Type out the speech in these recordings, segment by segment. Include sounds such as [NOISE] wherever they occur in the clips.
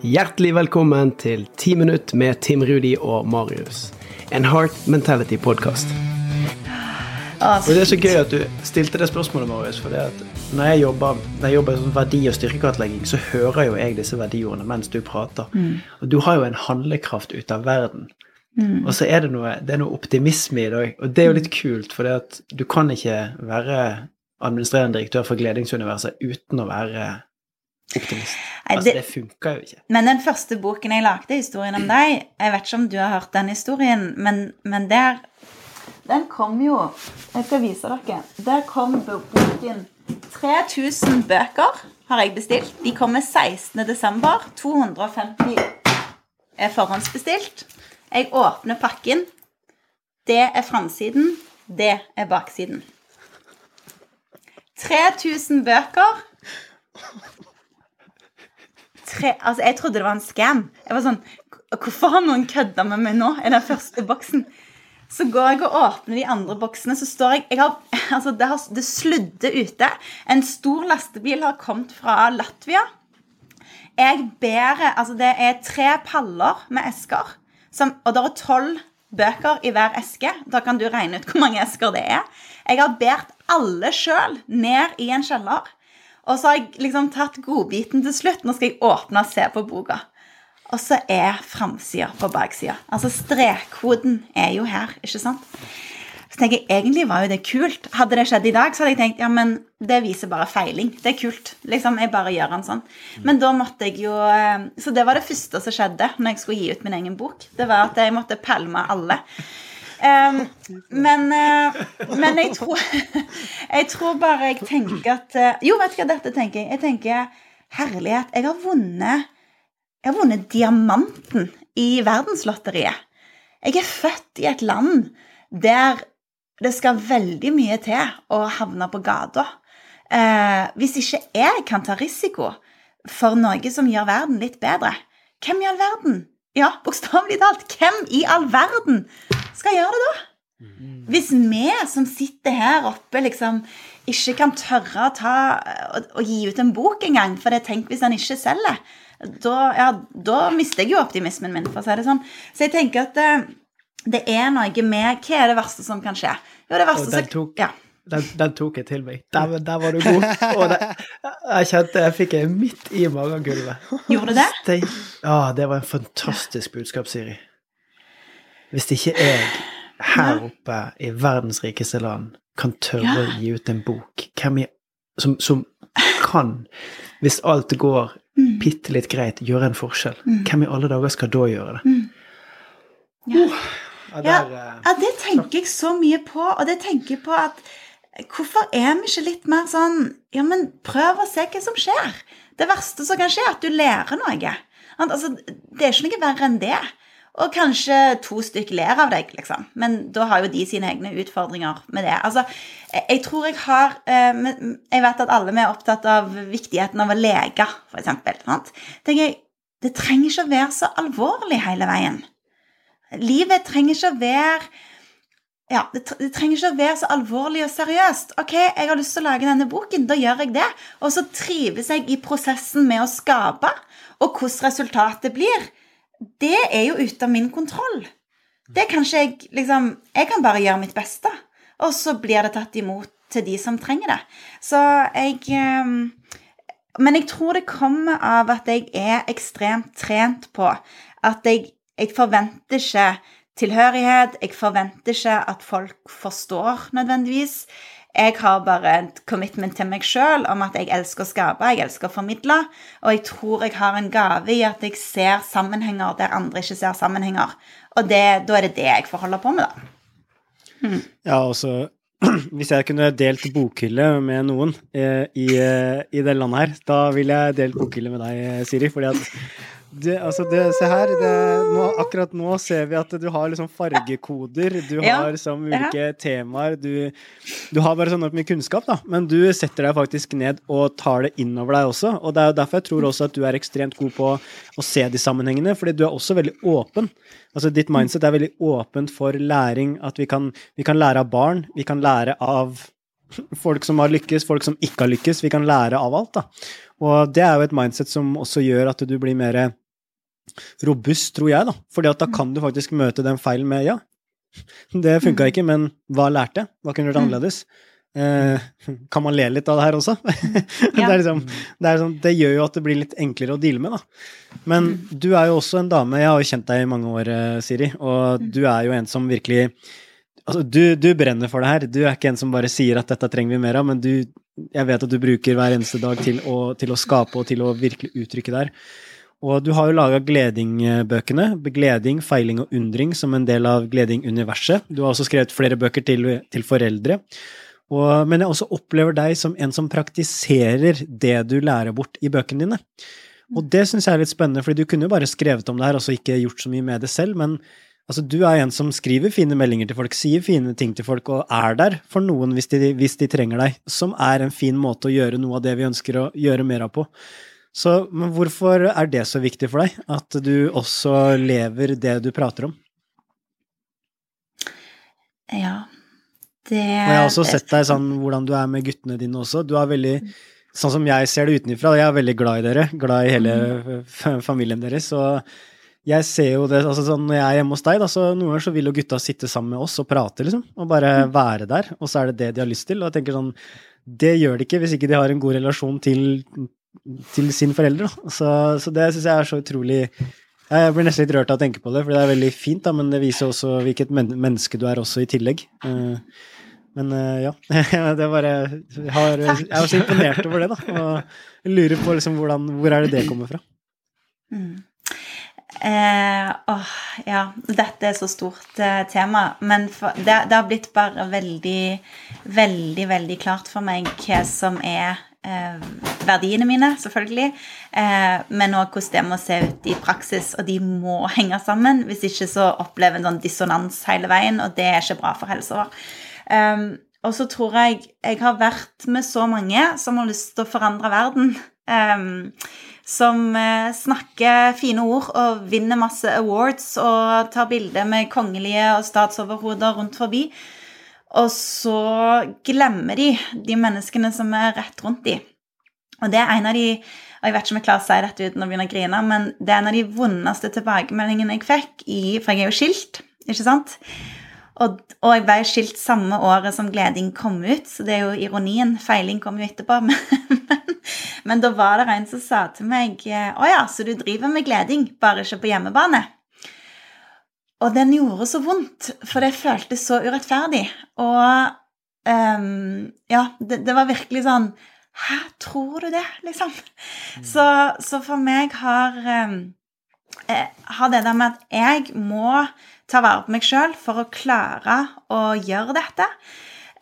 Hjertelig velkommen til 10 minutt med Tim Rudi og Marius. En Heart Mentality-podkast. Og Det er så gøy at du stilte det spørsmålet, Marius. For det at når jeg jobber, når jeg jobber sånn verdi- og styrkekartlegging, så hører jo jeg disse verdiordene mens du prater. Og du har jo en handlekraft ut av verden. Og så er det noe, det er noe optimisme i det òg. Og det er jo litt kult, for det at du kan ikke være administrerende direktør for Gledingsuniverset uten å være optimist. Nei, Altså, det- funka jo ikke. Men den første boken jeg lagde, historien om deg Jeg vet ikke om du har hørt den historien, men, men der Den kom jo Jeg skal vise dere. Der kom boken 3000 bøker har jeg bestilt. De kommer 16. desember. 250 er forhåndsbestilt. Jeg åpner pakken. Det er framsiden. Det er baksiden. 3000 bøker. Tre, altså, jeg trodde det var en scam. Jeg var sånn Hvorfor har noen kødda med meg nå? i den første boksen? Så går jeg og åpner de andre boksene, så står jeg, jeg har, [LAUGHS] altså Det, har, det sludder ute. En stor lastebil har kommet fra Latvia. Jeg bærer Altså, det er tre paller med esker, som, og det er tolv bøker i hver eske. Da kan du regne ut hvor mange esker det er. Jeg har båret alle sjøl ned i en kjeller. Og så har jeg liksom tatt godbiten til slutt. Nå skal jeg åpne og se på boka. Og så er framsida på baksida. Altså strekkoden er jo her, ikke sant? Så tenker jeg, Egentlig var jo det kult. Hadde det skjedd i dag, så hadde jeg tenkt ja, men det viser bare feiling. Det er kult. Liksom, Jeg bare gjør den sånn. Men da måtte jeg jo eh, Så det var det første som skjedde når jeg skulle gi ut min egen bok. Det var at jeg måtte pælme alle. Um, men, eh, men jeg tror [LAUGHS] Jeg tror bare jeg tenker at eh, Jo, vet du hva dette tenker jeg? Jeg tenker herlighet. Jeg har vunnet Jeg har vunnet diamanten i verdenslotteriet. Jeg er født i et land der det skal veldig mye til å havne på gata. Eh, hvis ikke jeg kan ta risiko for noe som gjør verden litt bedre, hvem i all verden? Ja, bokstavelig talt, hvem i all verden skal gjøre det da? Hvis vi som sitter her oppe, liksom ikke kan tørre å, ta, og, gi ut en bok engang, for det tenk hvis han ikke selger, da, ja, da mister jeg jo optimismen min, for å si det sånn. Så jeg tenker at eh, det er noe med Hva er det verste som kan skje? Jo, det verste som tok- ja. Den, den tok jeg til meg. Der, der var du god. Og det, jeg kjente jeg fikk det midt i magegulvet. Gjorde det? Det, ja, det var en fantastisk budskap, Siri. Hvis ikke jeg her oppe i verdens rikeste land kan tørre å gi ut en bok jeg, som, som kan, hvis alt går Mm. bitte litt greit, gjøre en forskjell, hvem i alle dager skal da gjøre det? Ja. Oh, Ja, der, ja. ja, det tenker jeg så mye på, og det tenker jeg på at Hvorfor er vi ikke litt mer sånn Ja, men prøv å se hva som skjer. Det verste som kan skje, er at du lærer noe. Altså, det er ikke noe verre enn det. Og kanskje to stykker ler av deg, liksom. Men da har jo de sine egne utfordringer med det. Altså, jeg, tror jeg har eh, Jeg vet at alle vi er opptatt av viktigheten av å leke, eksempel. Tenker det trenger ikke å være så alvorlig hele veien. Livet trenger ikke å være ja, det trenger ikke å være så alvorlig og seriøst. Ok, jeg har lyst til å lage denne boken, da gjør jeg det. Og så trives jeg i prosessen med å skape, og hvordan resultatet blir, det er jo ute av min kontroll. Det kan ikke jeg liksom Jeg kan bare gjøre mitt beste, og så blir det tatt imot til de som trenger det. Så jeg eh, Men jeg tror det kommer av at jeg er ekstremt trent på at jeg, jeg forventer ikke tilhørighet. Jeg forventer ikke at folk forstår nødvendigvis. Jeg har bare et commitment til meg sjøl om at jeg elsker å skape, jeg elsker å formidle. Og jeg tror jeg har en gave i at jeg ser sammenhenger der andre ikke ser sammenhenger. Og det, da er det det jeg får holde på med, da. Ja, også [CLEARS THROAT] Hvis jeg kunne delt bokhylle med noen eh, i, eh, i det landet her, da ville jeg delt bokhylle med deg, Siri. Fordi at det, altså det, Se her. Det, nå, akkurat nå ser vi at du har liksom fargekoder. Du Ja, har liksom ulike temaer. Du, du har bare sånn mye kunnskap, da. Men du setter deg faktisk ned og tar det inn over deg også. Og det er jo derfor jeg tror også at du er ekstremt god på å se de sammenhengene, fordi du er også veldig åpen. Altså Ditt mindset er veldig åpent for læring. At vi kan, vi kan lære av barn, vi kan lære av folk som har lykkes, folk som ikke har lykkes. Vi kan lære av alt. da. Og det er jo et mindset som også gjør at du blir mer robust, tror jeg, da. Fordi at da kan du faktisk møte den feilen med ja, det funka ikke, men hva lærte jeg? Hva kunne du gjort annerledes? Eh, [LAUGHS] kan man le litt av det her også? [LAUGHS] det, er liksom, det, sånn, det, gjør jo at det blir litt enklere å deale med, da. Men du er jo også en dame, jeg har jo kjent deg i mange år, eh, Siri, og du er jo en som virkelig Altså, du, du, brenner for det her. Du er ikke en som bare sier at dette trenger vi mer av, men du, jeg vet at du bruker hver eneste dag til å, til å skape og til å virkelig uttrykke det her. Og du har jo laga Gleding-bøkene, Gleding, feiling og undring, som en del av Gleding-universet. Du har også skrevet flere bøker til, til foreldre. Og, men jeg også opplever deg som en som praktiserer det du lærer bort i bøkene dine. Og det syns jeg er litt spennende, for du kunne jo bare skrevet om det her og så ikke gjort så mye med det selv, men altså, du er en som skriver fine meldinger til folk, sier fine ting til folk og er der for noen hvis de, hvis de trenger deg, som er en fin måte å gjøre noe av det vi ønsker å gjøre mer av på. Så men hvorfor er det så viktig for deg, at du også lever det du prater om? Ja, det Og jeg har også sett deg sånn hvordan du er med guttene dine også. Du er veldig Sånn som jeg ser det utenfra, jeg er veldig glad i dere, glad i hele familien deres. Og jeg ser jo det altså sånn Når jeg er hjemme hos deg, da, så noen ganger så vil jo gutta sitte sammen med oss og prate, liksom. Og bare mm. være der. Og så er det det de har lyst til. Og jeg tenker sånn Det gjør de ikke hvis ikke de har en god relasjon til, til sin forelder. Så, så det syns jeg er så utrolig jeg blir nesten litt rørt av å tenke på det, for det er veldig fint, da, men det viser også hvilket men menneske du er også i tillegg. Uh, men uh, ja. [LAUGHS] det bare Jeg, har, jeg er så imponert over det, da. Og lurer på liksom hvordan, hvor er det det kommer fra. Mm. Eh, åh, ja. Dette er så stort eh, tema. Men for, det, det, har blitt bare veldig, veldig, veldig klart for meg hva som er eh, verdiene mine, selvfølgelig. Eh, men òg hvordan det må se ut i praksis, og de må henge sammen. Hvis ikke så opplever en sånn dissonans hele veien, og det er ikke bra for helsa vår. Um, og så tror jeg jeg har vært med så mange som har lyst til å forandre verden. Um, som uh, snakker fine ord og vinner masse awards og tar bilder med kongelige og statsoverhoder rundt forbi. Og så glemmer de de menneskene som er rett rundt de. Og det er en av de og jeg vet ikke om jeg klarer å si dette uten å begynne å grine, men det er en av de vondeste tilbakemeldingene jeg fikk, i, for jeg er jo skilt, ikke sant? Og, og, jeg ble skilt samme året som Gleding kom ut, så det er jo ironien. Feiling kom jo etterpå. [LAUGHS] Men, men, men da var det en som sa til meg Å ja, så du driver med Gleding, bare ikke på hjemmebane? Og den gjorde så vondt, for det føltes så urettferdig. Og um, ja, det, det, var virkelig sånn Hæ, tror du det, [LAUGHS] liksom? Mm. Så, så, for meg har, um, har det der med at jeg må ta vare på meg sjøl for å klare å gjøre dette.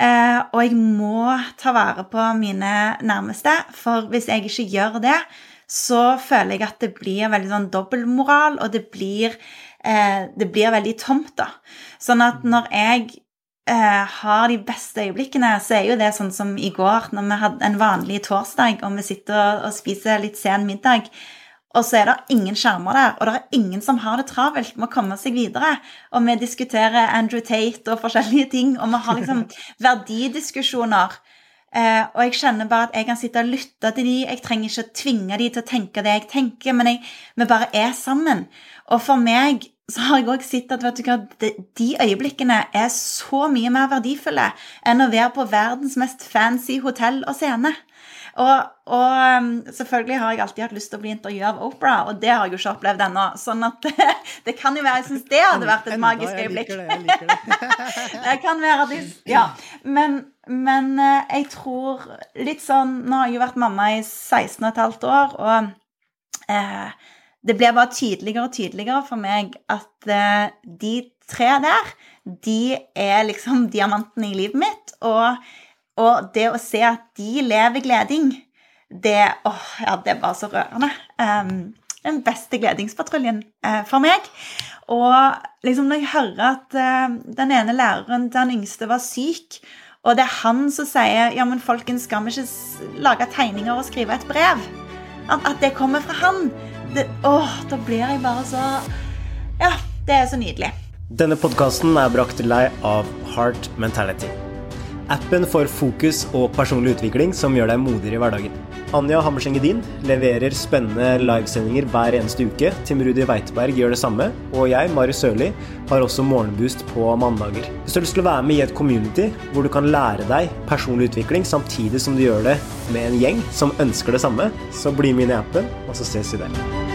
Eh, og jeg må ta vare på mine nærmeste, for hvis jeg ikke gjør det, så føler jeg at det blir veldig sånn dobbeltmoral, og det blir, det blir veldig tomt, da. Sånn at når jeg eh, har de beste øyeblikkene, så er jo det sånn som i går, når vi hadde en vanlig torsdag, og vi sitter og, og spiser litt sen middag. Og så er det ingen skjermer der, og det er ingen som har det travelt med å komme seg videre. Og vi diskuterer Andrew Tate og forskjellige ting, og vi har liksom [LAUGHS] verdidiskusjoner. Eh, og jeg kjenner bare at jeg kan sitte og lytte til de, jeg trenger ikke å tvinge de til å tenke det jeg tenker, men jeg, vi bare er sammen. Og for meg så har jeg òg sett at vet du hva, de, de øyeblikkene er så mye mer verdifulle enn å være på verdens mest fancy hotell og scene. Og, og, um, selvfølgelig har jeg alltid hatt lyst til å bli intervjua av Opera, og det har jeg jo ikke opplevd ennå. Sånn at [LAUGHS] det kan jo være Jeg syns det hadde vært et magisk øyeblikk. Det, det. [LAUGHS] det kan være at Ja. Men, men eh, jeg tror litt sånn Nå har jeg jo vært mamma i 16 15 år, og eh, det blir bare tydeligere og tydeligere for meg at eh, de tre der, de er liksom diamanten i livet mitt. og og det å se at de lever gleding, det, åh, ja, det var så rørende. Um, den beste gledingspatruljen eh, for meg. Og liksom når jeg hører at eh, den ene læreren, den yngste, var syk, og det er han som sier ja, men folkens, skal vi ikke lage tegninger og skrive et brev? At, at det kommer fra han. Det, åh, da blir jeg bare så Ja, det er så nydelig. Denne podkasten er brakt til deg av Heart Mentality. Appen for fokus og personlig utvikling som gjør deg modigere i hverdagen. Anja Hammerseng Edin leverer spennende livesendinger hver eneste uke. Tim Rudi Weiteberg gjør det samme. Og jeg, Marius Sørli, har også Morgenboost på mandager. Hvis du har lyst til å være med i et community hvor du kan lære deg personlig utvikling samtidig som du gjør det med en gjeng som ønsker det samme, så bli med inn i appen, og så ses vi der.